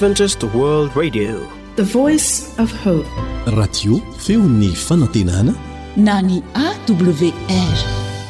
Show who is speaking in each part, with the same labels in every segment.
Speaker 1: Adventist World Radio,
Speaker 2: the voice of hope.
Speaker 3: Radio feony fanantenana
Speaker 4: na ny AWR.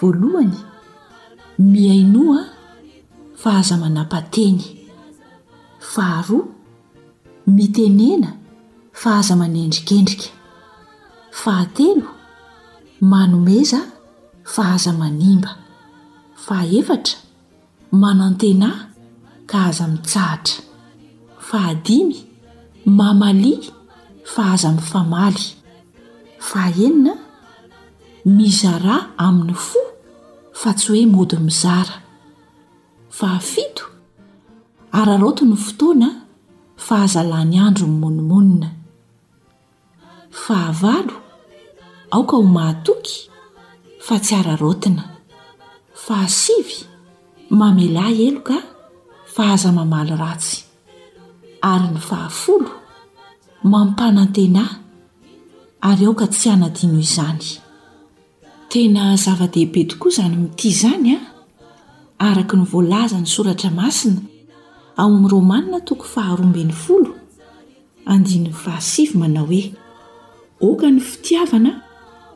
Speaker 4: Voalohany, mihainoa fa aza manapa-teny. Faharoa, mitenena fa aza manendrikendrika. Fahatelo, manomeza fa aza manimba. Fahefatra. Manantenà ka aza mitsahatra. Fahadimy, Mamalia fa aza mifamaly. Fahaenina, Mizarà amin'ny fo fa tsy hoe mody mizara. Fahafito, Araraoty ny fotoana fa aza lany andro mimonomonona. Fahavalo, Aoka ho mahatoky, fa tsy araraotina. Fahasivy, Mamelà heloka, fa aza mamaly ratsy. Ary ny fahafolo, Mampanantenà, ary aoka tsy hanadino izany. Tena zava-dehibe tokoa izany mitia izany an! Araka ny voalazan'ny Soratra Masina ao amin'ny Romana toko faharoa ambin'ny folo andininy fahasivy manao hoe Aoka ny fitiavana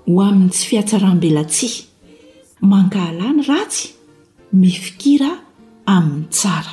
Speaker 4: ho amin'ny tsy fihatsaram-belatsihy, mankahala ny ratsy, mifikira amin'ny tsara.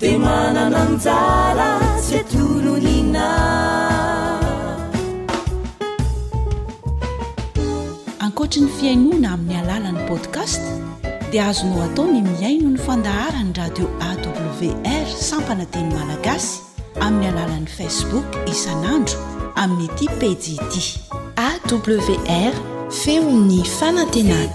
Speaker 4: Dia
Speaker 5: manana anjara tsy atononina. Ankoatry ny
Speaker 4: fihainoana amin'ny alalan'ny podcast dia azonao atao ny mihaino ny fandaharan'ny radio AWR sampana teny malagasy amin'ny alalan'ny Facebook isan'andro amin'ity pejy ity
Speaker 6: AWR feon'ny fanantenana.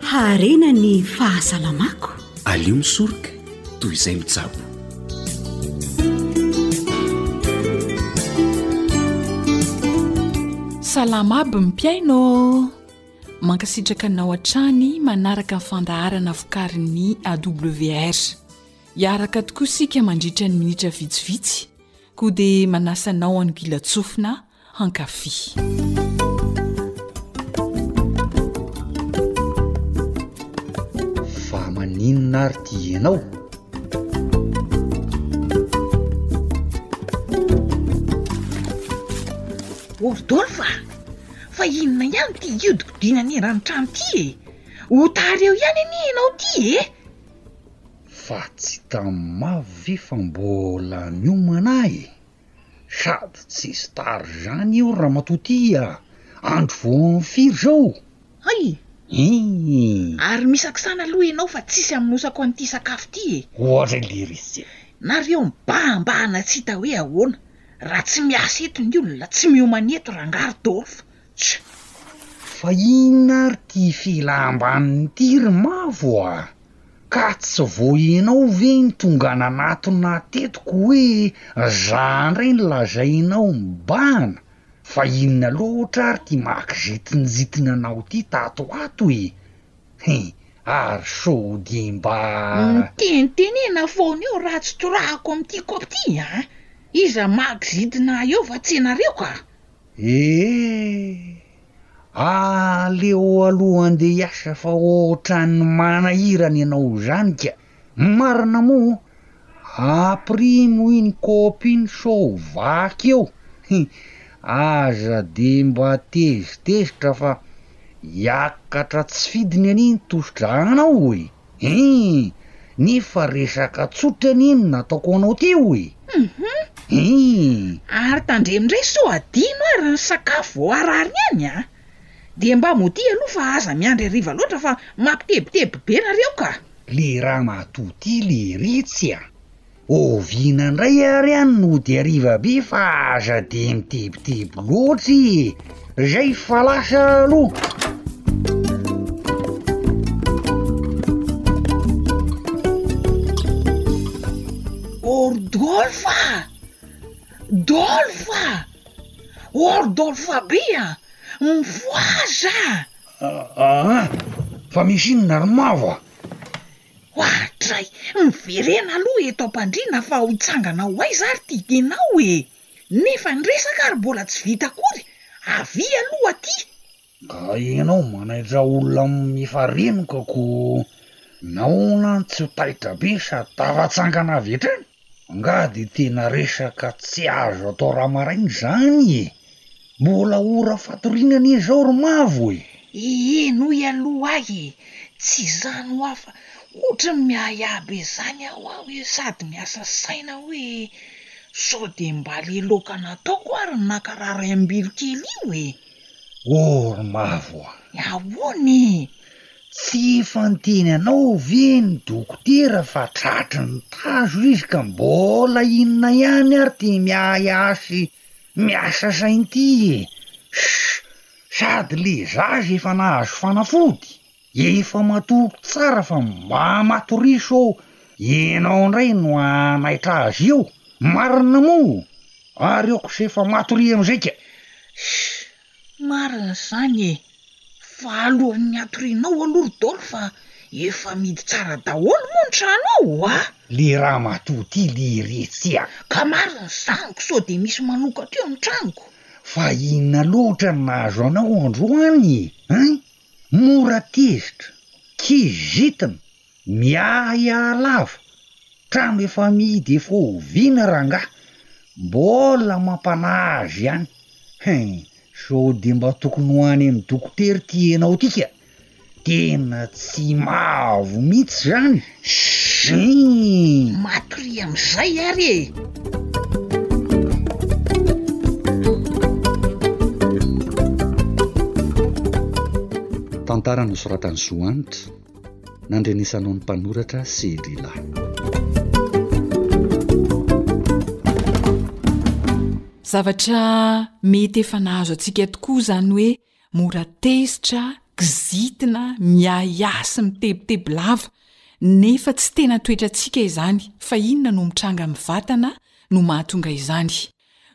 Speaker 2: Haharena ny fahasalamako.
Speaker 3: Aleo misoroka toy izay mitsabo.
Speaker 1: Salama aby mpiaino. Mankasitraka anao hatrany manaraka ny fandaharana vokarin'ny AWR. Hiaraka tokoa isika mandritra ny minitra vitsivitsy koa dia manasa anao hanogilan-tsofina
Speaker 7: hankafy. Maninona ary ty ianao?
Speaker 8: Rodolphe a! Fa inona ihany ty hiodikodinana eran'ny trano ty e? Ho tara eo ihany anie ianao ty e!
Speaker 7: Fa tsy tamin'ny mavo ve fa mbola niomana ahy e? Sady tsy star zany io ramatoa ty a! Andro vao am firy zao?
Speaker 8: Hay!
Speaker 7: Hii.
Speaker 8: Ary misakisana aloha ianao fa tsisy amonosako an'ity sakafo ty e!
Speaker 7: Ohatra ilay resy zay.
Speaker 8: Nareo mibahambahana tsy hita hoe ahoana raha tsy miasa eto ny olona, tsy miomana eto rangahy Rodolphe Tch!
Speaker 7: Fa inona ary ty filam-baniny ity ry Mavo a! Ka tsy vao ianao ve no tonga nanatona ahy teto ko hoe za ndray no lazainao mibahana? Fa inona loatra ary ty maha kizintinjitina anao ty tato ho ato e! He! ary sao dia mba.
Speaker 8: Mitenitenena foana eo raha tsy torahako amin'ity kaopy ity a! Iza maha kizintina ahy eo fa tsy ianareo ka!
Speaker 7: Eeh! Aleo aloha andeha hiasa fa ohatran'ny manahirana ianao zany ka! Marina moa aprimo iny kaopy iny sao vaky eo he! Aza de mba tezitezitra fa hiakatra tsy fidiny anie ny tosidra anao e! Hii! Ni fa resaka tsotra anie no nataoko anao teo e! Hii!
Speaker 8: Ary tandremo indray sao adino ary ny sakafo vao harary any a! Dia mba modia aloha fa aza miandry hariva loatra fa mampitebiteby be nareo ka!
Speaker 7: Le ramatoa ty lery tsy a! Oviana ndray ary an ny mody hariva be fa aza dia mitebiteby loatra e! Zay fa lasa aloha!
Speaker 8: Ordolfa! Dolfa! Ordolfa be a! Mifohaza!
Speaker 7: Aa! Fa misy inona ry Mavo a!
Speaker 8: Ho an-dry ray, miverena aloha eto am-pandriana fa ho hitsangana ho aiza ary ity tenao e! Nefa ny resaka ary mbola tsy vita akory, avia aloha aty!
Speaker 7: Raha ianao manaitra olona amin'efa renoka ko nahoana tsy ho taitra be sady tafatsangana avy hatrany? Nga de tena resaka tsy azo atao raha maraina izany e! Mbola ora fatoriana anie izao ry Mavo e!
Speaker 8: Iiiiin hoy aloha ahy e! Tsy izany hoa fa otrany miahiahy be izany aho hoa hoe sady miasa saina hoe sao de mba le loka nataoko ary nakarary am-bilo kely io e!
Speaker 7: Ormavo, Ahoana
Speaker 8: e!
Speaker 7: Tsy efa niteny anao ve ny dokotera fa tratry ny tazo izy ka mbola inona ihany ary ity miahiahy miasa saina ity e! Sh! Sady le zaza efa nahazo fanafody! Efa matory tsara fa mba matoriso ô! Ianao indray no hanaitra azy eo? Marina moa? Ary aoka se fa matoria amin'izay ka! Ssy!
Speaker 8: Marina izany e! Fa alohan'ny hatorianao aloha ry Dolph efa amidy tsara daholo moa ny trano ao a!
Speaker 7: Le ramatoa ty leretsy a!
Speaker 8: Ka marina izany ko sao dia misy manokatra eo ny tranoko!
Speaker 7: Fa inona loatra no nahazo anao androany e? Hein? Mora tezitra, kivy vitina, miahiahy lava, trano efa amidy efa oviana rangahy, mbola mampanahy azy ihany, hein, sao dia mba tokony ho any amin'ny dokotera ity enao ity ka, tena tsy mavo mihitsy izany. Juuumm
Speaker 8: maty ry amzay ary e!
Speaker 7: Tantara nosoratan'i Zo Hanitra, nandrenesanao ny mpanoratra sy i Drilahy.
Speaker 1: Zavatra mety efa nahazo antsika tokoa izany hoe Mora tezitra, kizitina, miahiahy sy mitebiteby lava, nefa tsy tena toetrantsika izany fa inona no mitranga amin'ny vatana no mahatonga izany.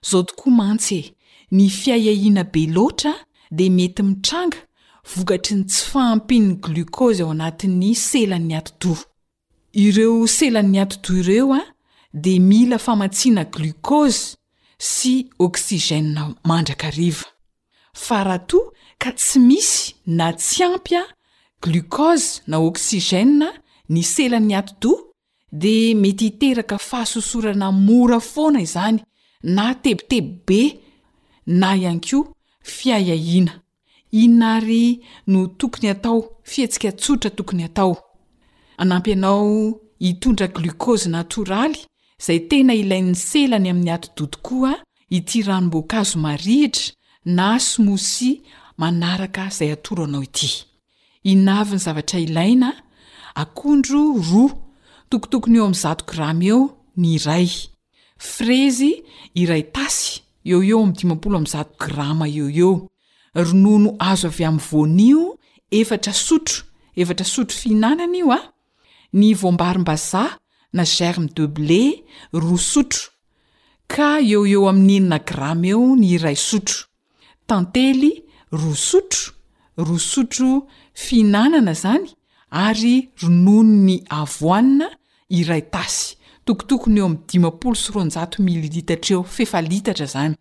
Speaker 1: Zao tokoa mantsy e, ny fiahiahiana be loatra dia mety mitranga vokatry ny tsy fahampian'ny glucose ao anatin'ny selan'ny atidoha. Ireo selan'ny atidoha ireo dia mila famatsiana glucose sy oxygène mandrakariva. Fa raha toa ka tsy misy na tsy ampy glucose na oxygène ny selan'ny atidoha dia mety hiteraka fahasosorana mora foana izany na tebiteby be na ihany koa fiahiahiana. Inona ary no tokony atao, fihetsika tsotra tokony atao, hanampy anao hitondra glucose natoraly izay tena ilain'ny selany amin'ny atidoty koa ity ranom-boankazo marihitra na smoothie manaraka izay atoro anao ity. Inona avy ny zavatra ilaina? Akondro roa, tokotokony eo amin'ny zato grama eo ny iray. Frezy iray tasy, eo ho eo amin'ny dimampolo amby zato grama eo ho eo. Ronono azo avy amin'ny voanio, efatra sotro, efatra sotro fihinanana io an! Ny voambarim-bazaha na germe de blé, roa sotro, ka eo ho eo amin'ny enina grama eo ny iray sotro. Tantely roa sotro, roa sotro fihinanana izany, ary ronono ny avoanina iray tasy, tokotokony eo amin'ny dimampolo sy roanjato mililitatra eo, f'efa litatra izany.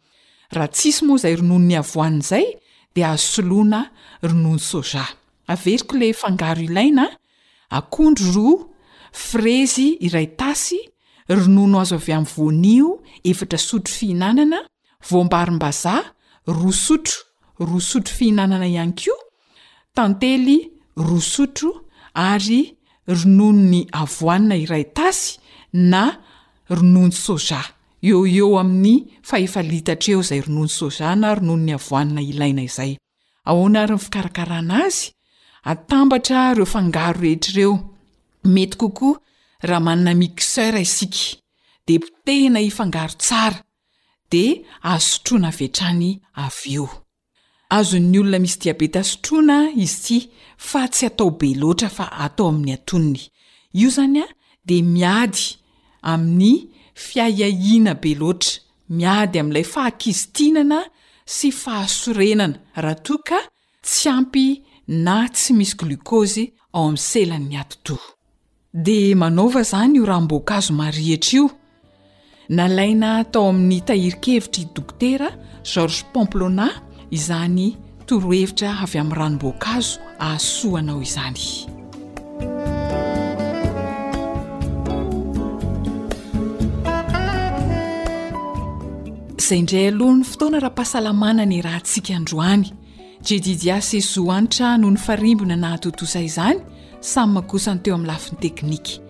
Speaker 1: Raha tsisy moa izay ronono ny avoanina izay dia azo soloina ronono soja. Averiko ilay fangaro ilaina, akondro roa, frezy iray tasy, ronono azo avy amin'ny voanio efatra sotro fihinanana, Voambarim-bazaha, roa sotro, roa sotro fihinanana ihany koa, tantely, roa sotro, ary rononon'ny avoanina iray tasy na ronono soja, eo ho eo amin'ny fahefa litatra eo izay ronono soja na rononon'ny avoanina ilaina izay. Ahoana ary ny fikarakarana azy? Atambatra ireo fangaro rehetra ireo, mety kokoa raha manana mixeur isika, dia potehina hifangaro tsara, dia azo sotroina avy hatrany avy eo. Azon'ny olona misy diabeta sotroina izy ity fa tsy atao be loatra fa atao amin'ny atonony. Io izany dia miady amin'ny fiahiahiana be loatra, miady amin'ilay fahakizitinana sy fahasorenana raha toa ka tsy ampy na tsy misy glucose ao amin'ny selan'ny atidoha. Dia manaova izany io ranom-boankazo marihitra io. Nalaina tao amin'ny tahirin-kevitr'i Dokotera Georges Pamplona izany torohevitra avy amin'ny ranom-boankazo hahasoa anao izany. Izay indray aloha ny fotoana ara-pahasalamana ny rahantsika androany. Jedidia sy Zohanitra no nifarimbona nahatontosa izany, samy makosa ny teo amin'ny lafiny teknika.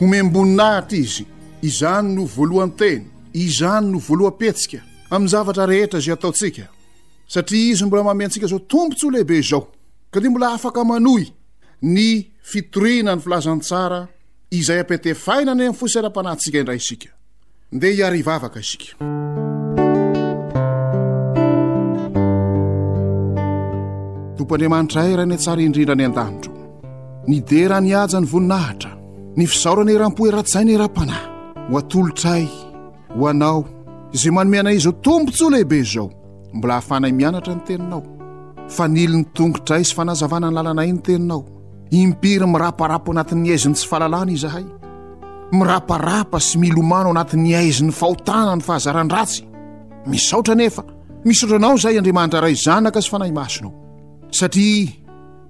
Speaker 9: Homem-boninahitra Izy, izany no voalohan-teny, izany no voaloham-pihetsika, amin'ny zavatra rehetra izay ataontsika, satria Izy no mbola manome antsika izao tombontsoa lehibe izao, ka dia mbola afaka manohy ny fitoriana ny Filazantsara izay ampiantefaina any amin'ny fo sy ara-panahintsika indray isika. Ndeha hiara hivavaka isika. Tompo Andriamanitra iray ny tsara indrindra ny an-danitro. Nidera ny haja ny voninahitra, ny fisaorana eram-po eran-tsaina eram-panahy ho atolotray ho anao izay manome anay izao tombontsoa lehibe izao. Mbola hahafanay mianatra ny teninao. Faniliny tongotray sy fanazavana ny lalanay ny teninao. Impiry miraparapa ao anatin'ny haizin'ny tsy fahalalana izahay. Miraparapa sy milomano ao anatin'ny haizin'ny fahotana ny fahazaran-dratsy. Misaotra anefa. Misaotra anao izay Andriamanitra Ray Zanaka sy Fanahy Masinao. Satria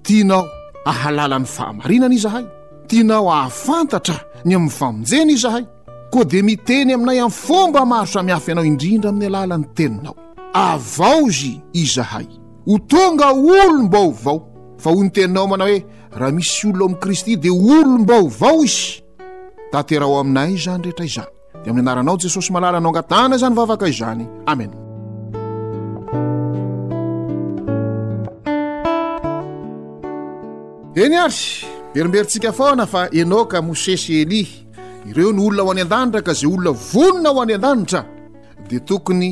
Speaker 9: tianao ahalala ny fahamarinana izahay. Tianao ahafantatra ny amin'ny famonjena izahay. Koa dia miteny aminay amin'ny fomba maro samihafa ianao indrindra amin'ny alalan'ny teninao. Avaozy izahay. Ho tonga olom-baovao. Fa hoy ny teninao manao hoe raha misy olona ao amin'i Kristy dia olom-baovao izy. Tanteraho aminay izany rehetra izany. Dia amin'ny anaranao Jesosy malala no angatahana izany vavaka izany. Amen. Eny ary, verimberintsika foana fa Enoka, Mosesy, Elia, ireo ny olona ho any an-danitra ka izay olona vonona ho any an-danitra dia tokony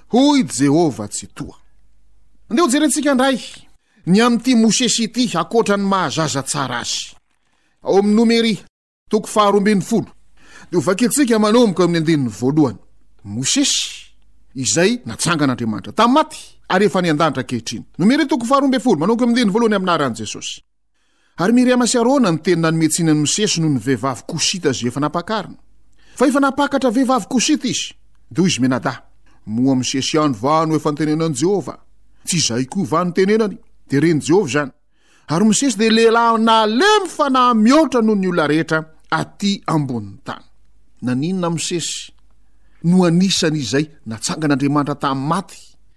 Speaker 9: hoy Jehovah Tsitoha. Andeha hojerentsika indray ny amin'ity mosesy ity ankoatra ny maha-zaza tsara azy. Ao amin'ny Nomeria, toko faharoa ambin'ny folo, dia ho vakintsika manomboka amin'ny andininy voalohany. Mosesy, izay natsangan'Andriamanitra tamin'ny maty ary efa any an-danitra ankehitriny. Nomeria, toko faharoa ambin'ny folo, manomboka amin'ny andininy voalohany amin'ny anaran'i Jesosy. Ary Miriama sy Arona no teny nanome tsiny an'i Mosesy noho ny vehivavy kosita izay efa nampakarina. Fa efa nampakatra vehivavy kosita izy. Dia hoy izy Menadà, Moa Mosesy ihany va no efa nitenenan'i Jehovah? Tsy izahay koa va no tenenany? Dia ren'i Jehovah izany. Ary Mosesy dia lehilahy nalemy fanahy mihoatra noho ny olona rehetra atỳ ambonin'ny tany. Naninona Mosesy no anisan'izay natsangan'Andriamanitra tamin'ny maty?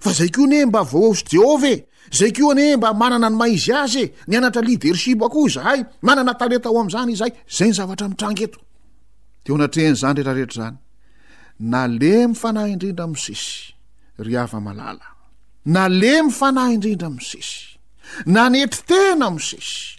Speaker 9: Fa zay koa anie mba voaoso Jehovah e! Zay koa anie mba manana ny maha izy azy e! Nianatra leadership koa izahay, manana talenta ao amin'izany izahay. Zay ny zavatra mitranga eto. Teo anatrehan'izany rehetra rehetra izany, nalemy fanahy indrindra Mosesy, ry hava malala. Nalemy fanahy indrindra Mosesy. Nanetry tena Mosesy.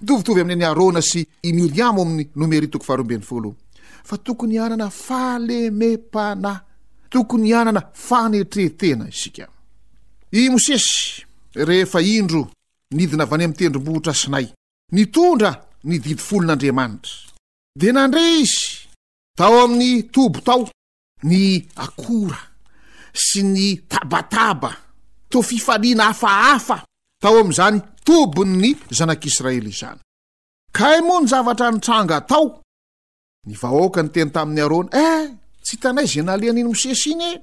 Speaker 9: Mitovitovy amin' an' i Arona sy i Miriamo amin' ny Nomery toko faharoa ambin'ny folo. Fa tokony hanana fahalemem-panahy, tokony hanana fanetren-tena isika. I Mosesy, rehefa indro nidina avy any amin' ny tendrombohitra Sinay, nitondra ny Didy folon' Andriamanitra. Dia nandre izy tao amin' ny toby tao. ny akora sy ny tabataba to fifaliana hafahafa tao amin'izany tobin'ny zanak'Israely izany. Kay moa ny zavatra nitranga tao, ny vahoaka ny teny tamin'ny Arona, eh, tsy hitanay izay nalehany iny Mosesy iny e!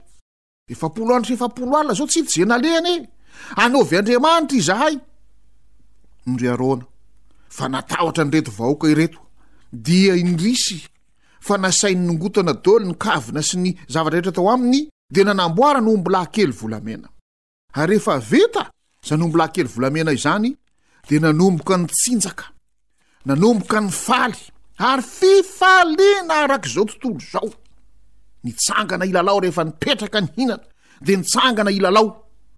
Speaker 9: Efapolo andro sy efapolo alina izao tsy hita izay nalehany e! Anaovy Andriamanitra izahay! Ndry Arona, fa natahotra an'ireto vahoaka ireto, dia indrisy fa nasainy nongotana daholo ny kavina sy ny zava-drehetra tao aminy dia nanamboarany ombilahy kely volamena ary rehefa vita izany ombilahy kely volamena izany dia nanomboka ny tsinjaka nanomboka ny faly ary fifaliana araka izao tontolo izao nitsangana ilalao rehefa nipetraka ny hinana dia nitsangana ilalao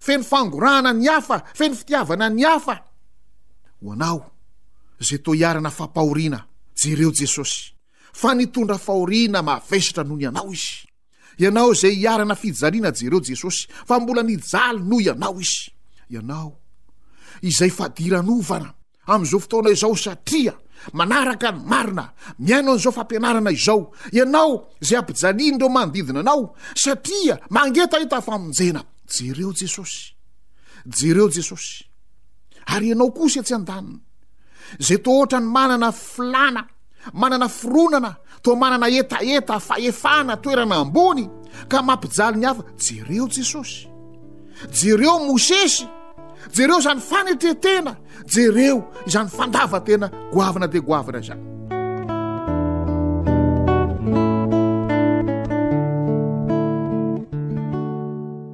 Speaker 6: feno fangorahana ny hafa, feno fitiavana ny hafa. Ho anao, izay toa hiarana fampahoriana, jereo Jesosy, fa nitondra fahoriana mavesatra noho ny anao Izy. Ianao izay hiarana fijaliana, jereo Jesosy, fa mbola nijaly noho ianao Izy. Ianao izay fadiranovana. amin'izao fotoana izao satria manaraka ny marina miaino an'izao fampianarana izao ianao zay ampijaliany ireo manodidina anao satria mangetahita famonjena jereo jesosy jereo jesosy ary ianao kosa tsy an-daniny zay to oatra ny manana filana manana fironana, toa manana hetaheta, fahefana, toerana ambony ka mampijaly ny hafa. Jereo Jesosy, jereo Mosesy, jereo izany fanetretena, jereo izany fandavatena goavana dia goavana izany.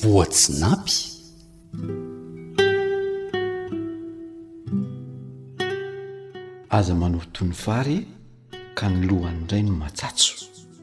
Speaker 10: Voatsinapy. Aza manoto ny vary ka ny lohany indray no matsatso.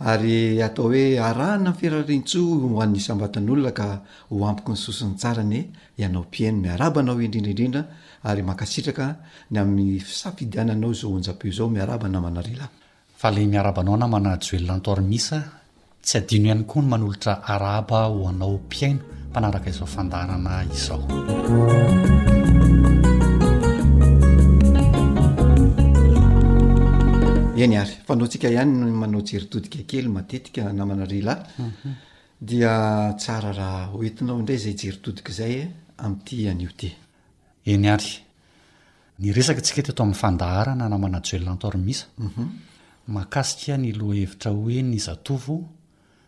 Speaker 10: Ary atao hoe arahana ny firarian-tsoa ho an'ny isam-batan'olona ka ho ampiky ny sosony tsara anie ianao mpieno. Miarahaba anao indrindra indrindra ary mankasitraka ny amin'ny fisafidiananao izao onjam-peo izao. Miarahaba namana
Speaker 11: Rila. Faly miarahaba anao namana Joel Antorimisa a. Tsy adino ihany koa ny manolotra arahaba ho anao mpihaino mpanaraka izao fandaharana izao.
Speaker 10: Eny ary, fa anao tsika ihany no manao jery todika kely matetika namana ry lahy dia tsara raha hoetinao indray izay jery todika izay eh, amin'ity anio ity.
Speaker 11: Eny ary. Ny resaka tsika teto amin'ny fandaharana namana Joel Antormisa, mhm. mahakasika ny lohahevitra hoe ny zatovo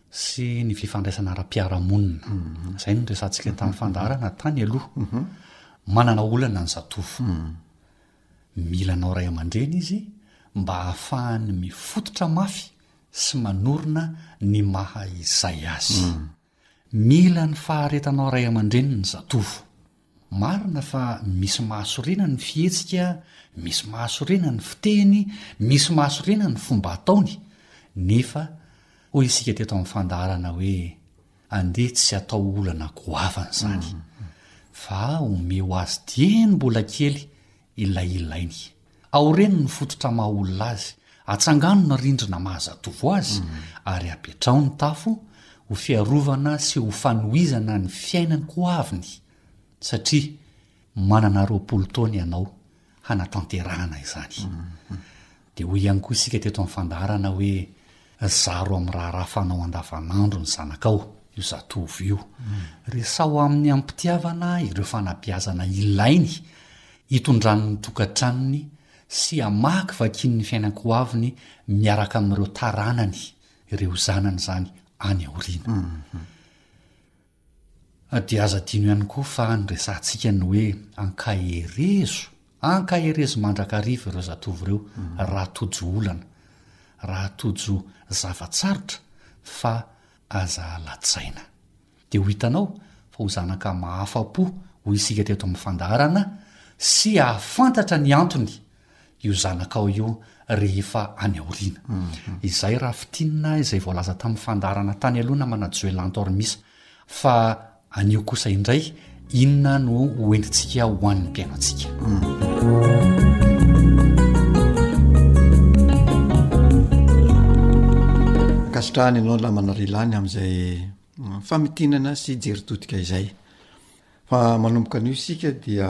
Speaker 11: sy ny fifandraisana ara-piarahamonina. Mhm. Izay no resantsika tamin'ny fandaharana tany aloha. Mhm. Manana olana ny zatovo. Mila anao ray aman-dreny izy mba hahafahany mifototra mafy sy manorina ny maha izay azy. Mila ny faharetanao ray aman-dreny ny zatovo. Marina fa misy mahasorena ny fihetsika, misy mahasorena ny fiteny, misy mahasorena ny fomba ataony, nefa hoy isika teto amin'ny fandaharana hoe, Andeha tsy atao olana goavana izany fa omeo azy dieny mbola kely ilay ilainy. Aoreno ny fototra maha olona azy, atsangano ny rindrina maha zatovo azy ary apetraho ny tafo ho fiarovana sy ho fanohizana ny fiainany koaviny satria manana roapolo taona ianao hanatanterahana izany. Dia hoy ihany koa isika teto amin'ny fandaharana hoe zaro amin'ny raharaha fanao andavanandro ny zanakao, io zatovo io. Resaho aminy am-pitiavana ireo fanabeazana ilainy hitondrany ny tokantranony sy hamaky vakiany ny fiainan-koaviny miaraka amin'ireo taranany, ireo zanany izany, any aoriana. Dia aza adino ihany koa fa ny resahantsika ny hoe ankaherezo, ankaherezo mandrakariva ireo zatovo ireo raha tojo olana, raha tojo zava-tsarotra fa aza lajaina. Dia ho hitanao fa ho zanaka mahafa-po hoy isika teto amin'ny fandaharana sy hahafantatra ny antony io zanakao io rehefa any aoriana. Izay raha fitinina izay voalaza tamin'ny fandaharana tany aloha namana Joelant Ormisa. Fa anio kosa indray inona no ho entintsika ho an'ny mpiainantsika.
Speaker 10: Ankasitrahana ianao lamana rilany amin'izay mm, famitinana sy jery todika izay. Fa manomboka anio isika dia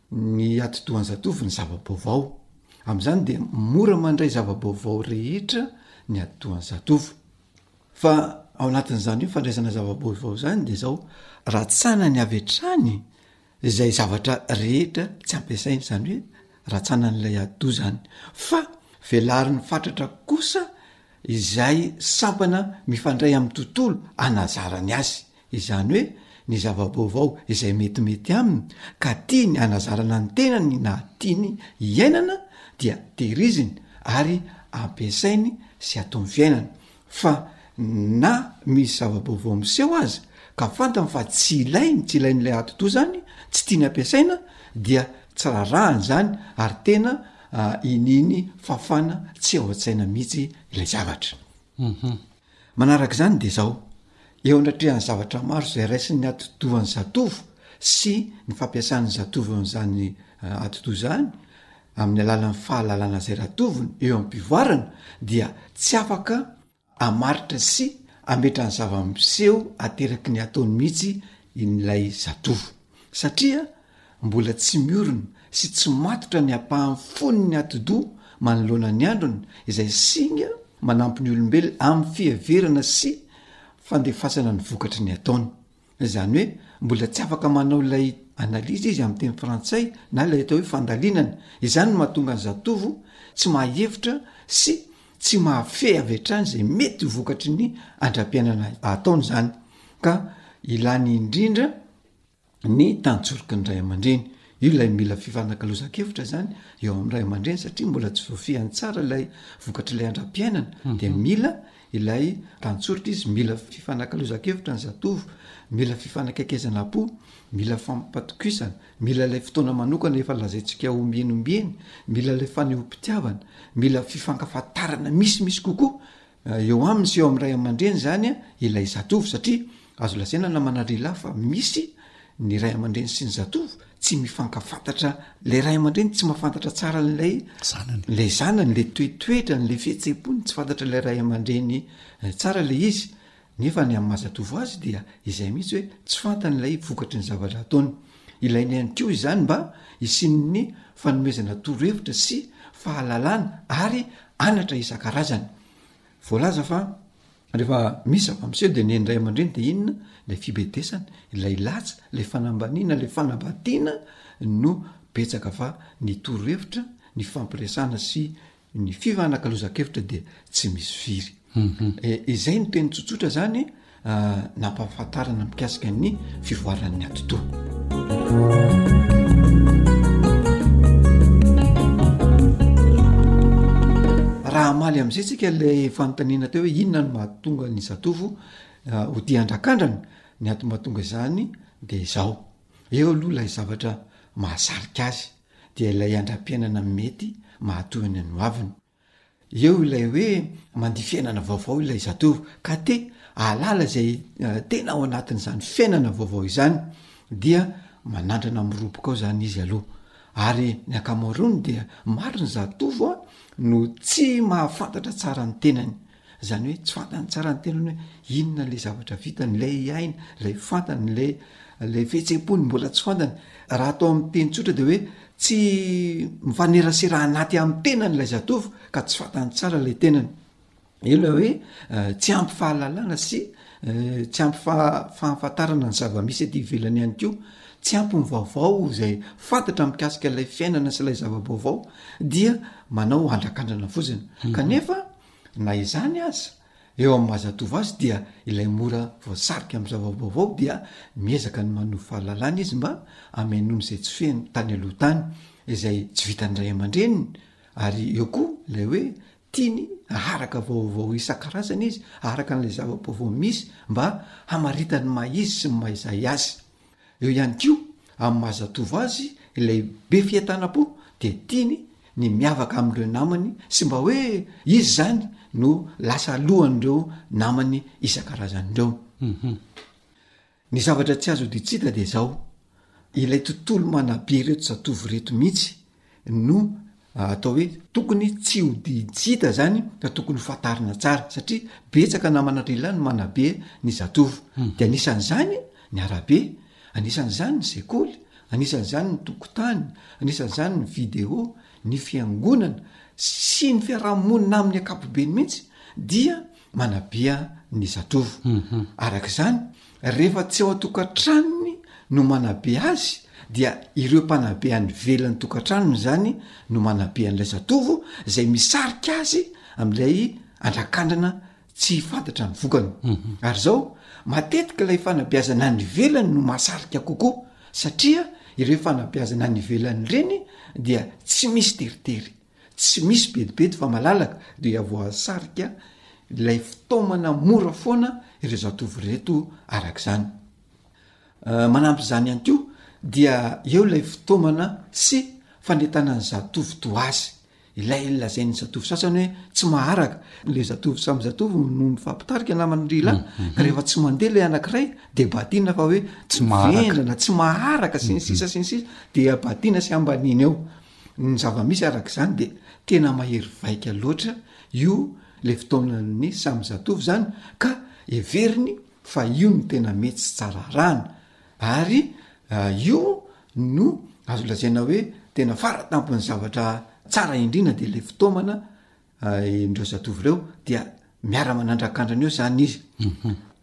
Speaker 10: ny atidohan-zatovo ny zava-baovao. Amin'izany dia mora mandray zava-baovao rehetra ny atidohan-zatovo. Fa ao anatin'izany io fandraisana zava-baovao izany dia izao, ratsanany avy hatrany izay zavatra rehetra tsy ampiasaina, izany hoe ratsanan'ilay atidoha izany. Fa velariny fatratra kosa izay sampana mifandray amin'ny tontolo anazarany azy. izany hoe ny zava-baovao izay metimety aminy ka tiany hanazarana ny tenany na tiany hiainana dia tehiriziny ary ampiasainy sy ataony fiainana fa na misy zava-baovao miseho aza ka fantany fa tsy ilainy tsy ilain'ilay atidoha izany tsy tiany ampiasaina dia tsy rarahany izany ary tena iniany fafana tsy ao an-tsaina mihitsy ilay zavatra Manaraka izany dia izao, eo anatrehan'ny zavatra maro izay raisin'ny atidohan'ny zatovo sy ny fampiasan'ny zatovo eo amin'izany atidoha izany amin'ny alalan'ny fahalalana izay ratovony eo am-pivoarana dia tsy afaka hamaritra sy hametra ny zava-miseho ateraky ny ataony mihitsy ilay zatovo. satria mbola tsy miorina sy tsy matotra ny ampahan'ny fony ny atidoha manoloana ny androny izay singa manampy ny olombelona amin'ny fiheverana sy fandefasana ny vokatry ny ataony. Izany hoe mbola tsy afaka manao ilay analyse izy amin'ny teny frantsay na ilay atao hoe fandalinana. Izany no mahatonga ny zatovo tsy mahahevitra sy tsy mahafehy avy hatrany izay mety ho vokatry ny andram-piainana ataony izany ka ilany indrindra ny tanjoriky ny ray aman-dreny io ilay mila fifanakalozan-kevitra zany eo amin'ny ray aman-dreny satria mbola tsy voafihany tsara ilay vokatr'ilay andra-piainana mhm. dia mila ilay tanjorika izy mila fifanakalozan-kevitra ny zatovo mila fifanakaikezana po mila fampatokisana mila ilay fotoana manokana efa lazaintsika ombieny ombieny mila ilay fanehoam-pitiavana mila fifankafantarana misimisy kokoa Eo aminy sy eo amin'ny ray aman-dreny izany ilay zatovo satria azo lazaina na manadrilahy fa misy ny ray aman-dreny sy ny zatovo tsy mifankafantatra, ilay ray aman-dreny tsy mahafantatra tsara an'ilay zanany, ilay zanany, ilay toetoetrany, ilay fihetseham-pony tsy fantatra ilay ray aman-dreny tsara ilay izy Nefa ny amin'ny maha-zatovo azy dia izay mihitsy hoe tsy fantany ilay vokatry ny zavatra ataony. Ilaina ihany koa izany mba hisian'ny fanomezana torohevitra sy fahalalana ary anatra isan-karazany. Voalaza fa rehefa misy zava-miseho dia ny an'ny ray aman-dreny dia inona? Ilay fibedesana, ilay latsa, ilay fanambaniana, ilay fanambadiana no betsaka fa ny torohevitra, ny fampiresana sy Ny fifanakalozan-kevitra dia tsy misy firy. Izay no teny tsotsotra izany nampahafantarana mikasika ny fivoaran'ny atidoha. hamaly am'izay tsika le fanontaniana teo hoe inona no mahatonga ny zatovo ah, ho tia andrakandrana ny ato mahatonga izany de izao eo aloha lay zavatra mahasarika azy dia ilay andram-piainana mety mahatohy ny ho aviny. Eo ilay hoe mandia fiainana vaovao ilay zatovo ka te hahalala izay tena ao anatin'izany fiainana vaovao izany dia manandrana miroboka ao izany izy aloha. Ary ny ankamaroany dia maro ny zatovo no tsy mahafantatra tsara ny tenany Izany hoe tsy fantany tsara ny tenany hoe inona ilay zavatra vitany, ilay hainy, ilay fantany, ilay ilay fihetseham-pony mbola tsy fantany. Raha atao amin'ny teny tsotra dia hoe tsy mifanerasera anaty amin'ny tenany ilay zatovo ka tsy fantany tsara ilay tenany. Io ilay hoe eh, tsy ampy fahalalana sy eh, tsy ampy faha- fahafantarana ny zava-misy aty ivelany ihany koa. Tsy ampy ny vaovao izay fantatra mikasika ilay fiainana sy ilay zava-baovao dia manao andrakandrana fotsiny. Kanefa Na izany aza, eo amin'ny maha zatovo azy dia ilay mora voasarika amin'ny zava-baovao dia miezaka ny manovo fahalalana izy mba hamenoany izay tsy feno tany aloha tany, izay tsy vitan'ny ray aman-dreniny, ary eo koa ilay hoe tiany haharaka vaovao isan-karazany izy araka an'ilay zava-baovao misy mba hamaritany ny maha izy sy ny maha izahy azy. Eo ihany koa amin'ny maha zatovo azy ilay be fientanam-po dia tiany ny miavaka amin'ireo namany sy mba hoe izy izany no lasa alohan'ireo namany isan-karazany
Speaker 11: ireo.
Speaker 10: Ny zavatra tsy azo hoditsida dia izao, ilay tontolo manabe ireto zatovo ireto mihitsy no atao hoe tokony tsy ho dijita zany fa tokony ho fantarina tsara satria betsaka namana rila no manabe ny
Speaker 11: zatovo
Speaker 10: de anisan'izany ny arabe anisan'izany ny sekoly anisan'izany ny tokotany anisan'izany ny video ny fiangonana sy ny fiarahamonina amin'ny akapobeny mihitsy dia manabia ny zatovo.
Speaker 11: Araka
Speaker 10: izany, rehefa tsy ao an-tokantranony no manabe azy dia ireo mpanabe any ivelan'ny tokantranony izany no manabe an'ilay zatovo, izay misarika azy amin'ilay andrakandrana tsy fantatra ny vokany. Ary izao, matetika ilay fanabeazana any ivelany no mahasarika kokoa, satria ireny fanabeazana any ivelany ireny dia tsy misy teritery. Tsy misy bedibedy fa malalaka dia voasarika ilay fitaomana mora foana ireo zatovo ireto araka izany. Manampy izany ihany koa dia eo ilay fitaomana sy fanentana ny zatovo toa azy, ilay lazain'ny zatovo sasany hoe tsy maharaka, le zatovo samy zatovo no mifampitarika namana ry lahy ka rehefa tsy mandeha ilay anankiray dia batiana fa hoe
Speaker 11: tsy
Speaker 10: vendrana, tsy maharaka sy ny sisa sy ny sisa dia batiana sy ambaniana eo. Ny zava-misy araka izany dia tena mahery vaika loatra io le fotoanan'ny samy zatovo zany ka heveriny fa io no tena mety sy tsara arahana ary ah, io no azo lazaina hoe tena fara tampon'ny zavatra tsara indrina de le fitaomana ireo zatovo ireo dia miara manandrakandrana eo zany izy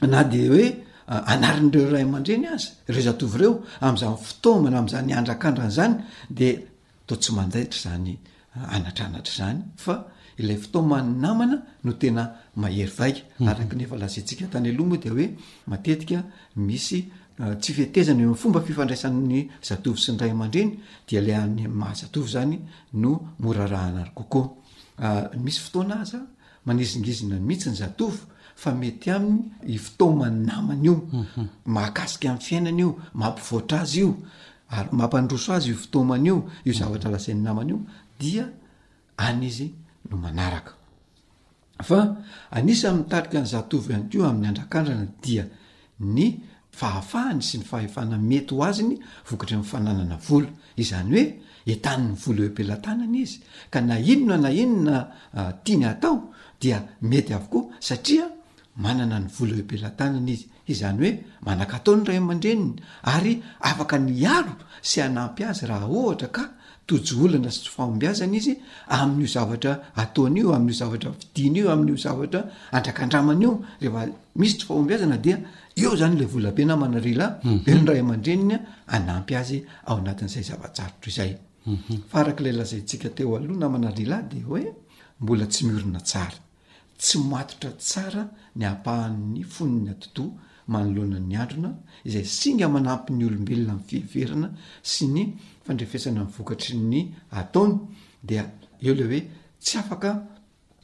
Speaker 10: na de hoe anarin'ireo ray aman-dreny aza ireo zatovo ireo am'izany fitaomana am'zany andrakandrana zany de to tsy manjaitra zany anatranatra zany fa ilay fitaoman'ny namana no tena mahery vaika araky ny efa lazaintsika tany aloha moa de hoe matetika misy tsy fetezana eo am fomba fifandraisan'ny zatovo sy ny ray aman-dreny dia le any am maha zatovo zany no mora arahana ary kokoa misy fotoana aza manizingizina mihitsy ny zatovo fa mety aminy ifitaoman'ny namany io mahakasika am fiainana io mampivoatra azy io ary mampandroso azy io fitaomana io io zavatra lazain'ny namany io dia any izy no manaraka. Fa anisan'ny mitarika ny zatovo ihany koa amin'ny andrakandrana dia ny fahafahany sy ny fahefana mety ho aziny vokatry ny fananana vola. Izany hoe entany ny vola eo am-pelatanany izy ka na inona na inona tiany hatao dia mety avokoa satria Manana ny vola eo am-pelatanany izy, izany hoe manan-katao ny ray aman-dreniny ary afaka ny hiaro sy hanampy azy raha ohatra ka tojo olana sy tsy fahombiazana izy amin'io zavatra ataony io, amin'io zavatra vidiany io, amin'io zavatra andrakandramany io. Rehefa misy tsy fahombiazana dia eo zany ilay volabe na manarila eo ny ray aman-dreniny hanampy azy ao anatin'izay zava-tsarotra izay. Fa arak'ilay lazaintsika teo aloha na manarila dia hoe mbola tsy miorina tsara. Tsy matotra tsara ny ampahan'ny fon'ny atidoha manoloana ny androna, izay singa manampy ny olombelona amin'ny fiheverana sy ny fandrefesana ny vokatry ny ataony, dia eo ilay hoe tsy afaka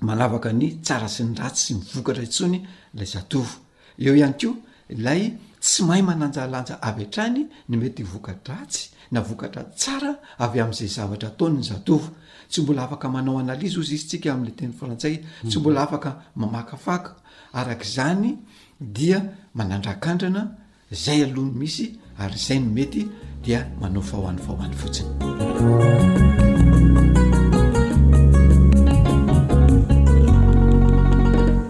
Speaker 10: manavaka ny tsara sy ny ratsy sy ny vokatra intsony ilay zatovo. Eo ihany koa ilay tsy mahay mananjalanja avy hatrany ny mety voka-dratsy na vokatra tsara avy amin'izay zavatra ataony ny zatovo. Tsy mbola afaka manao analyse ozy izy tsika amin'ny teny frantsay, tsy mbola afaka mamakafaka, araka izany dia manandrakandrana izay aloha no misy. Ary izay no mety dia manao faohany faohany fotsiny.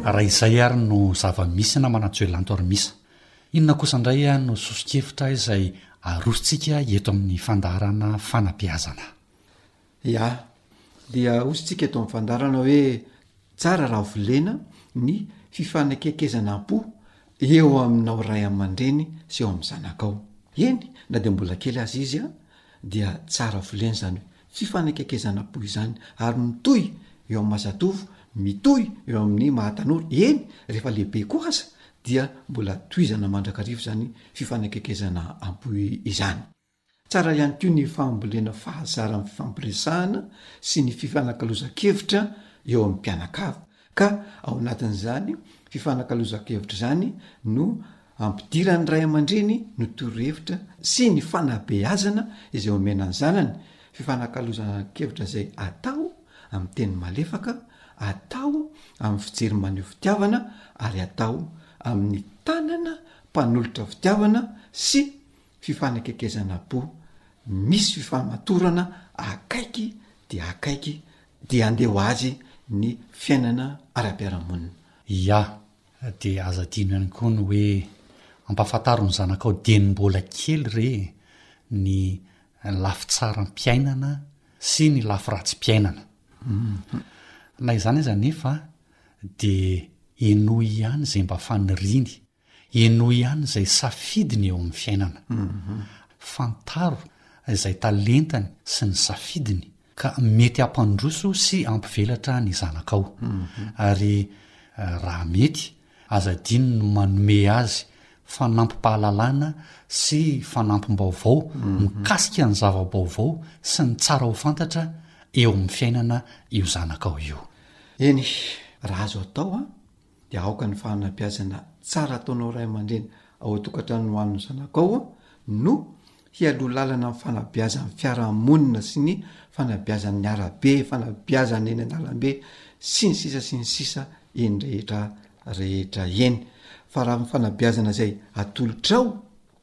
Speaker 11: Raha izay ary no zava-misy na manajoe lanto ary misa. Inona kosa indray no soso-kevitra izay arosontsika eto amin'ny fandaharana fanabeazana.
Speaker 10: Ya. Dia hozintsika eto amin'ny fandaharana hoe tsara raha volena ny fifanekekezana am-po eo aminao ray aman-dreny sy eo amin'ny zanakao. Eny, na dia mbola kely aza izy an, dia tsara volena izany fifanekekezana am-po izany. Ary mitohy eo amin'ny maha zatovo, mitohy eo amin'ny maha tanora, eny, rehefa lehibe koa aza dia mbola tohizana mandrakariva izany fifanekekezana am-po izany. Tsara ihany koa ny fambolena fahazaran'ny fifampiresahana sy ny fifanakalozan-kevitra eo amin'ny mpianakavy ka ao anatin'izany fifanakalozan-kevitra izany no ampidiran'ny ray aman-dreny ny torohevitra sy ny fanabeazana izay omena ny zanany, fifanakalozan-kevitra izay atao amin'ny teny malefaka, atao amin'ny fijery maneho fitiavana ary atao amin'ny tanana mpanolotra fitiavana sy Fifanekekezana bo, misy fifamatorana akaiky dia akaiky dia andeha ho azy ny fiainana ara-piarahamonina.
Speaker 11: Ia, dia aza adino ihany koa ny hoe ampafantaro ny zanakao dieny mbola kely re ny lafy tsaram-piainana sy ny lafy
Speaker 10: ratsim-piainana.
Speaker 11: Na izany aza anefa dia henoy ihany izay mba faniriany. Henoy ihany izay safidiny eo amin'ny fiainana. Fantaro izay talentany sy ny safidiny ka mety hampandroso sy hampivelatra ny zanakao. Ary raha mety, aza adino ny manome azy fanampim-pahalalana sy fanampim-baovao mikasika ny zava-baovao sy ny tsara ho fantatra eo amin'ny fiainana io zanakao io.
Speaker 10: Eny, raha azo atao an! dia aoka ny fanabeazana tsara ataonao ray aman-dreny ao an-tokantrano ho an'ny zanakao no hialoha lalana amin'ny fanabeazan'ny fiarahamonina sy ny fanabeazan'ny arabe, fanabeazana eny an-dalambe sy ny sisa sy ny sisa eny rehetra rehetra eny. Fa raha ny fanabeazana izay atolotrao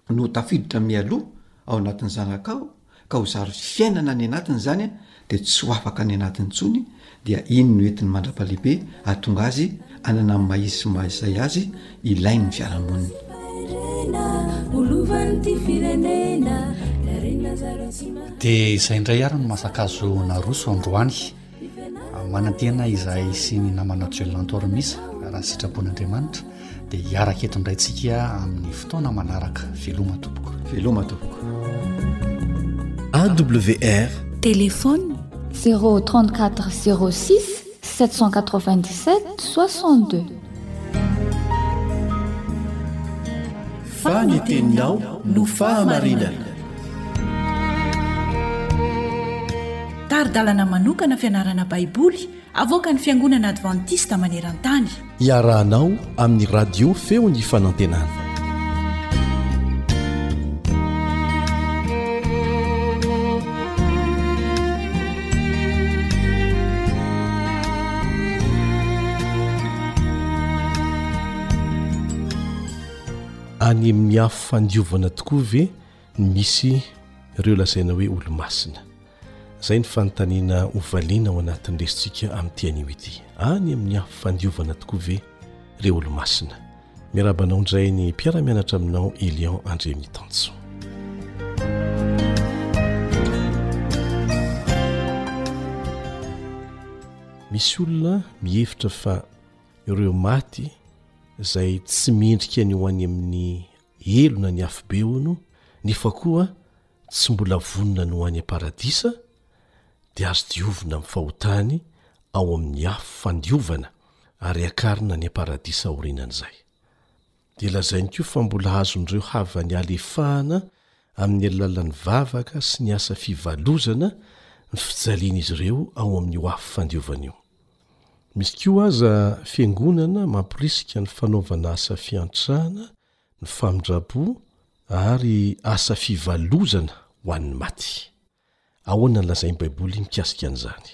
Speaker 10: no tafiditra mialoha ao anatin'ny zanakao ka ho zary fiainana any anatiny izany dia tsy ho afaka any anatiny intsony dia iny no entiny mandrapalehibe ahatonga azy anana ny maha-izy sy maha-izay azy ilainy ny fiarahamonina.
Speaker 11: Dia izay indray ary no maha-tsakazo naroso androany. Manantena izahay sy ny namana Juellanto Hormis, raha sitrapon'Andriamanitra, dia hiaraka eto indray tsika amin'ny fotoana manaraka. Veloma tompoko.
Speaker 10: Veloma tompoko.
Speaker 3: AWR.
Speaker 2: Téléphone 034 06 797 62.
Speaker 3: fa ny teninao no fahamarinana
Speaker 12: tari-dalana manokana fianarana baiboly avoaka ny fiangonana advantista maneran-tany
Speaker 3: iarahanao amin'ny radio feo ny fanantenana any amin'ny afo fandiovana tokoa ve ny misy ireo lazaina hoe olo-masina izay ny fanontaniana hovaliana ao anatin'ny resintsika amin'ity anio ity any amin'ny afo fandiovana tokoa ve ireo olo-masina Miarahaba anao indray ny mpiara-mianatra aminao Elion Andriamitanjo. Misy olona mihevitra fa ireo maty izay tsy mendrika ny ho any amin'ny helo na ny afobe hono nefa koa tsy mbola vonona ny ho any am-paradisa dia azo diovina amin'ny fahotany ao amin'ny afo fandiovana ary hiakarina any am-paradisa aorianan'izay. Dia lazainy koa fa mbola azon'ireo havany alefahana amin'ny alalan'ny vavaka sy ny asa fivalozana ny fijalian'izy ireo ao amin'io afo fandiovana io. Misy koa aza fiangonana mamporisika ny fanaovana asa fiantrana ny famindram-po ary asa fivalozana ho an'ny maty. Ahoana ny lazain'ny Baiboly mikasika an'izany?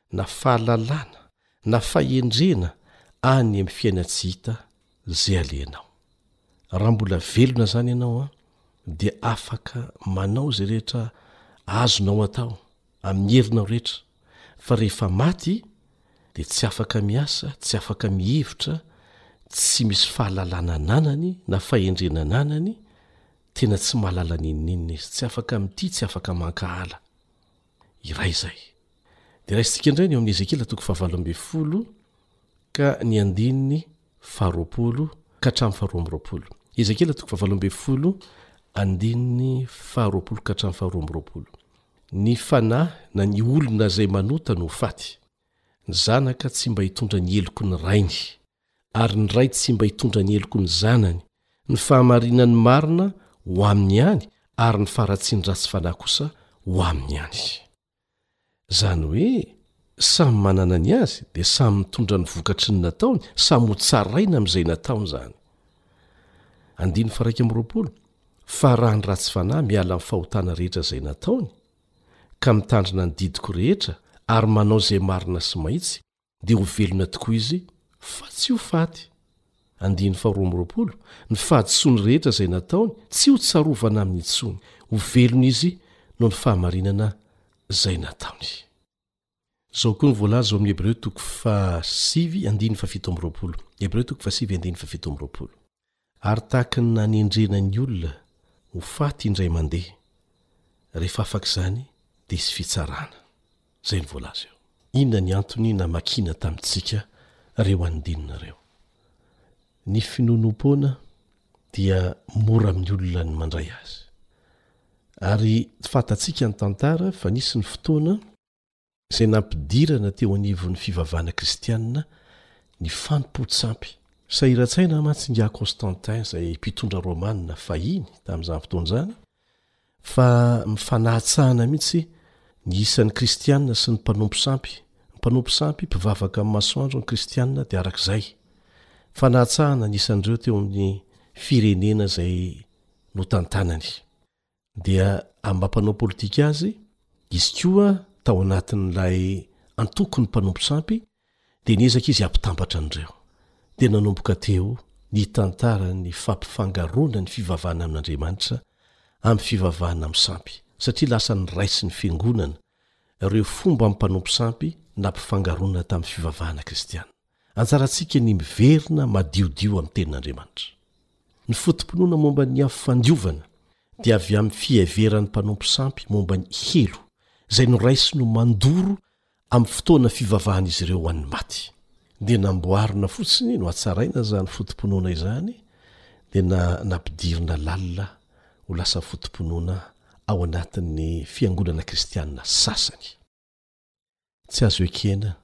Speaker 3: na fahalalana na fahendrena any amin'ny fiaina-tsy hita izay alehanao. Raha mbola velona izany ianao, dia afaka manao izay rehetra azonao atao amin'ny herinao rehetra, fa rehefa maty, dia tsy afaka miasa, tsy afaka mihevitra, tsy misy fahalalana ananany na fahendrena ananany, tena tsy mahalala n'inon'inona izy, tsy afaka mitia, tsy afaka mankahala. iray izay. Dia raisintsika indray ny ao amin'ny Ezekiela toko fahavalo ambin'ny folo ka ny andininy faharoapolo ka hatramin'ny faharoa amby roapolo. Ezekiela toko fahavalo ambin'ny folo andininy faharoapolo ka hatramin'ny faharoa amby roapolo. Ny fanahy na ny olona izay manota no ho faty. Ny zanaka tsy mba hitondra ny heloky ny rainy. ary ny ray tsy mba hitondra ny heloky ny zanany, ny fahamarinan'ny marina ho aminy ihany ary ny faharatsian'ny ratsy fanahy kosa ho aminy ihany. Izany hoe samy manana ny azy dia samy mitondra ny vokatry ny nataony, samy ho tsaraina amin'izay nataony izany. Andininy faraika amby roapolo, Fa raha ny ratsy fanahy miala amin'ny fahotana rehetra izay nataony, ka mitandrina ny didiko rehetra ary manao izay marina sy mahitsy, dia ho velona tokoa izy fa tsy ho faty. Andininy faharoa amby roapolo, Ny fahadisoany rehetra izay nataony tsy ho tsarovana aminy intsony. Ho velona izy noho ny fahamarinana izay nataony. Izao koa no voalaza ao amin'ny Hebreo toko fahasivy andininy fahafito amby roapolo, Hebreo toko fahasivy andininy fahafito amby roapolo. Ary tahaka ny nanendrena ny olona ho faty indray mandeha, rehefa afaka izany dia hisy fitsarana. Izay no voalaza eo. Inona ny antony namakiana tamintsika ireo andininy ireo? Ny finoanoam-poana dia mora amin'ny olona ny mandray azy. Ary fantatsika ny tantara fa nisy ny fotoana, izay nampidirana teo anivon'ny fivavahana kristianina ny fanompoan-tsampy. Sahiran-tsaina mantsy ingahy Constantin izay mpitondra romanina fahiny tamin'izany fotoana izany, fa mifanahatsahana mihitsy ny isan'ny kristianina sy ny mpanompo sampy, ny mpanompo sampy mpivavaka amin'ny masoandro ny kristianina dia araka izay, mifanahatsahana ny isan'ireo teo amin'ny firenena izay notantanany. dia mba mpanao politika azy izy koa tao anatin'ilay antoko ny mpanompo sampy dia niezaka izy hampitambatra an'ireo dia nanomboka teo ny tantara ny fampifangaroana ny fivavahana amin'andriamanitra amin'ny fivavahana amin'ny sampy satria lasa ny raisy ny fiangonana ireo fomba mpanompo sampy na mpifangaroana tamin'ny fivavahana kristianina Anjarantsika ny miverina madiodio amin'ny Tenin'Andriamanitra. Ny foto-pinoana momba ny afo fandiovana dia avy amin'ny fiheveran'ny mpanompo sampy momba ny helo izay noraisiny ho mandoro amin'ny fotoana fivavahan'izy ireo ho an'ny maty. Dia namboarina fotsiny, nohatsaraina izany foto-pinoana izany dia na nampidirina lalina ho lasa foto-pinoana ao anatin'ny fiangonana kristiana sasany. Tsy azo ekena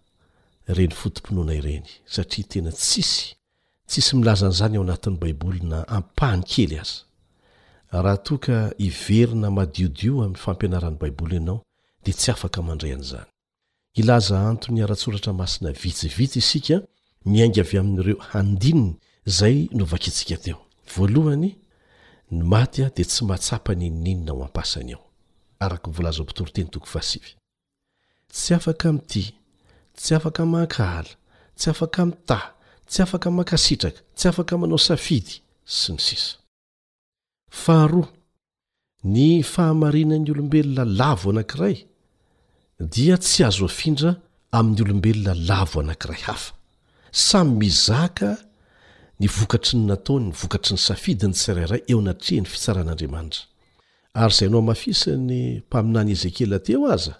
Speaker 3: ireny foto-pinoana ireny, satria tena tsisy, tsisy milaza an'izany ao anatin'ny Baiboly na ampahany kely aza. Raha toa ka hiverina madiodio amin'ny fampianaran'ny Baiboly ianao, dia tsy afaka mandray an'izany. Hilaza antony ara-tsoratra masina vitsivitsy isika, miainga avy amin'ireo andininy izay novakintsika teo. Voalohany, ny maty dia tsy mahatsapa n'inon'inona ao am-pasany ao, araka ny volazan'ny mpitoriteny toko fahasivy. Tsy afaka mitia, tsy afaka mankahala, tsy afaka mitaha, tsy afaka mankasitraka, tsy afaka manao safidy, sy ny sisa Faharoa, ny fahamarinan'ny olombelona lavo anankiray dia tsy azo afindra amin'ny olombelona lavo anankiray hafa. Samy mizaka ny vokatry ny nataony, vokatry ny safidiny tsirairay eo anatrehan'ny fitsaran'Andriamanitra. Ary izay nohamafisin'ny mpaminany Ezekiela teo aza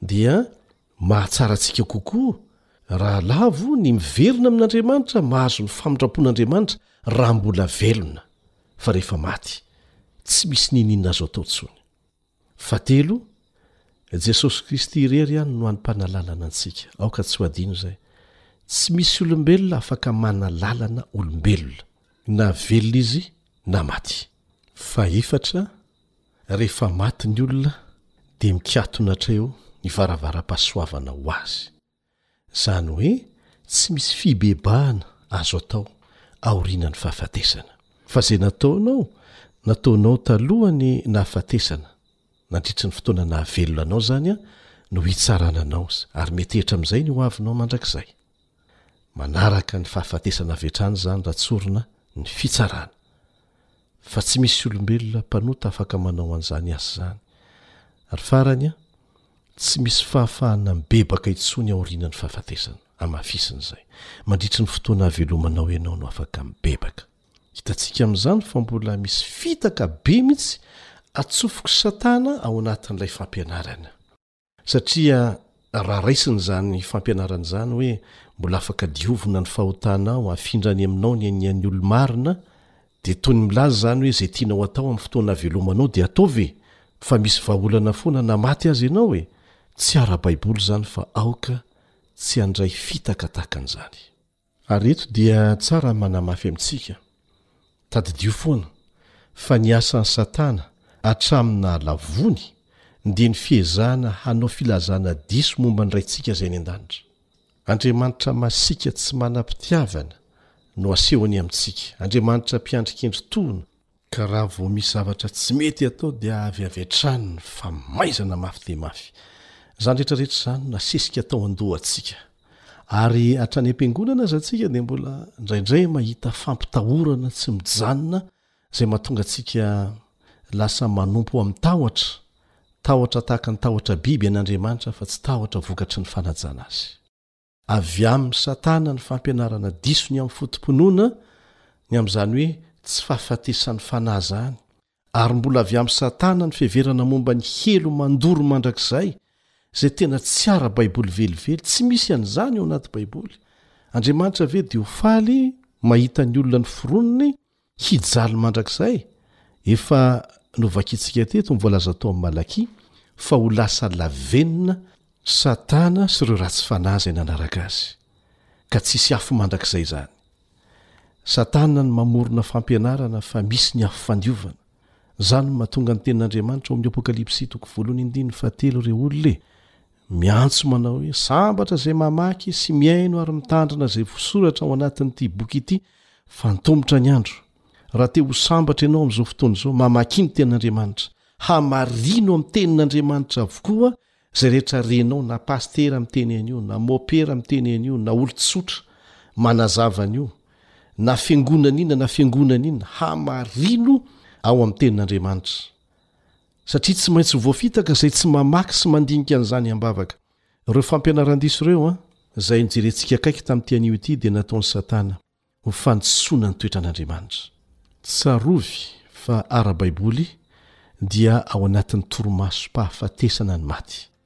Speaker 3: dia mahatsara antsika kokoa raha lavo ny miverina amin'Andriamanitra mahazo ny famindram-pon'Andriamanitra raha mbola velona fa rehefa maty tsy misy n'inon'inona azo atao intsony. Fahatelo, Jesosy Kristy irery ihany no hanompanà lalana antsika. Aoka tsy ho adino izay. Tsy misy olombelona afaka manà lalana olombelona, na velona izy na maty. Fahefatra, Rehefa maty ny olona dia mikatona hatreo ny varavaram-pahasoavana ho azy. Izany hoe tsy misy fibebahana azo atao aorianan'ny fahafatesana. Fa izay nataonao, nataonao talohan'ny nahafatesana, nandritry ny fotoana nahavelona anao izany no hitsarana anao ary mety hetra amin'izay ny hoavinao mandrakizay. Manaraka ny fahafatesana avy hatrany izany raha tsorina ny fitsarana. Fa tsy misy olombelona mpanota afaka manao an'izany asa izany. Ary farany an, tsy misy fahafahana mibebaka intsony aorianan'ny fahafatesana. Amafisina izay. Mandritry ny fotoana havelomanao ianao no afaka mibebaka. Hitantsika amin'izany fa mbola misy fitaka be mihitsy atsofoky Satana ao anatin'ilay fampianarana. Satria raha raisina izany fampianarana izany hoe mbola afaka diovina ny fahotanao, afindra any aminao ny hanian'ny olo-marina, dia toy ny milaza izany hoe izay tianao atao amin'ny fotoana havelomanao dia ataovy e! fa misy vahaolana foana na maty aza ianao e! tsy ara-baiboly izany fa aoka tsy handray fitaka tahaka an'izany. Ary eto dia tsara ny manamafy amintsika, tadidio foana, fa ny asan'i Satana hatramin'ny nahalavoany dia ny fiezahana hanao filazana diso momba ny Raintsika izay any an-danitra. Andriamanitra masiaka tsy manam-pitiavana no asehony amintsika, Andriamanitra mpiandry kendry tohina, Ka raha vao misy zavatra tsy mety atao dia avy avy hatrany ny famaizana mafy dia mafy. Izany rehetra rehetra izany nasesika tao an-dohantsika. Ary hatrany am-piangonana aza antsika dia mbola indraindray mahita fampitahorana tsy mijanona izay mahatonga antsika lasa manompo amin'ny tahotra, tahotra tahaka ny tahotra biby an'Andriamanitra fa tsy tahotra vokatry ny fanajana Azy. Avy amin'i Satana ny fampianarana diso ny amin'ny foto-pinoana, ny amin'izany hoe tsy fahafatesan'ny fanahy izany, ary mbola avy amin'i Satana ny fiheverana momba ny helo mandoro mandrakizay, izay tena tsy ara-baiboly velively, tsy misy an'izany ao anaty Baiboly. Andriamanitra ve dia ho faly mahita ny olona noforoniny Hijaly mandrakizay? Efa novakintsika teto ny voalaza tao amin'ny Malakia fa ho lasa lavenona Satana sy ireo ratsy fanahy izay nanaraka azy, ka tsy hisy afo mandrakizay izany. Satana no mamorona fampianarana fa misy ny afo fandiovana. Izany no mahatonga ny tenin'Andriamanitra ao amin'ny Apokalypsy toko voalohany andininy fahatelo ireo olona e! Miantso manao hoe, Sambatra izay mamaky sy mihaino ary mitandrina izay vosoratra ao anatin'ity boky ity, fa antomotra ny andro. Raha te ho sambatra ianao amin'izao fotoana izao, mamakia ny Tenin'Andriamanitra. Hamarino amin'ny Tenin'Andriamanitra avokoa izay rehetra renao, na pasitera miteny an'io, na mopera miteny an'io, na olon-tsotra manazava an'io, na fiangonana inona na fiangonana inona. Hamarino ao amin'ny Tenin'Andriamanitra. satria tsy maintsy ho voafitaka izay tsy mamaky sy mandinika an'izany am-bavaka. Ireo fampianaran-diso ireo, izay nojerentsika akaiky tamin'ity anio ity, dia nataon'i Satana ho fandisoana ny toetran'Andriamanitra. Tsarovy fa ara-baiboly dia ao anatin'ny torimasom-pahafatesana ny maty.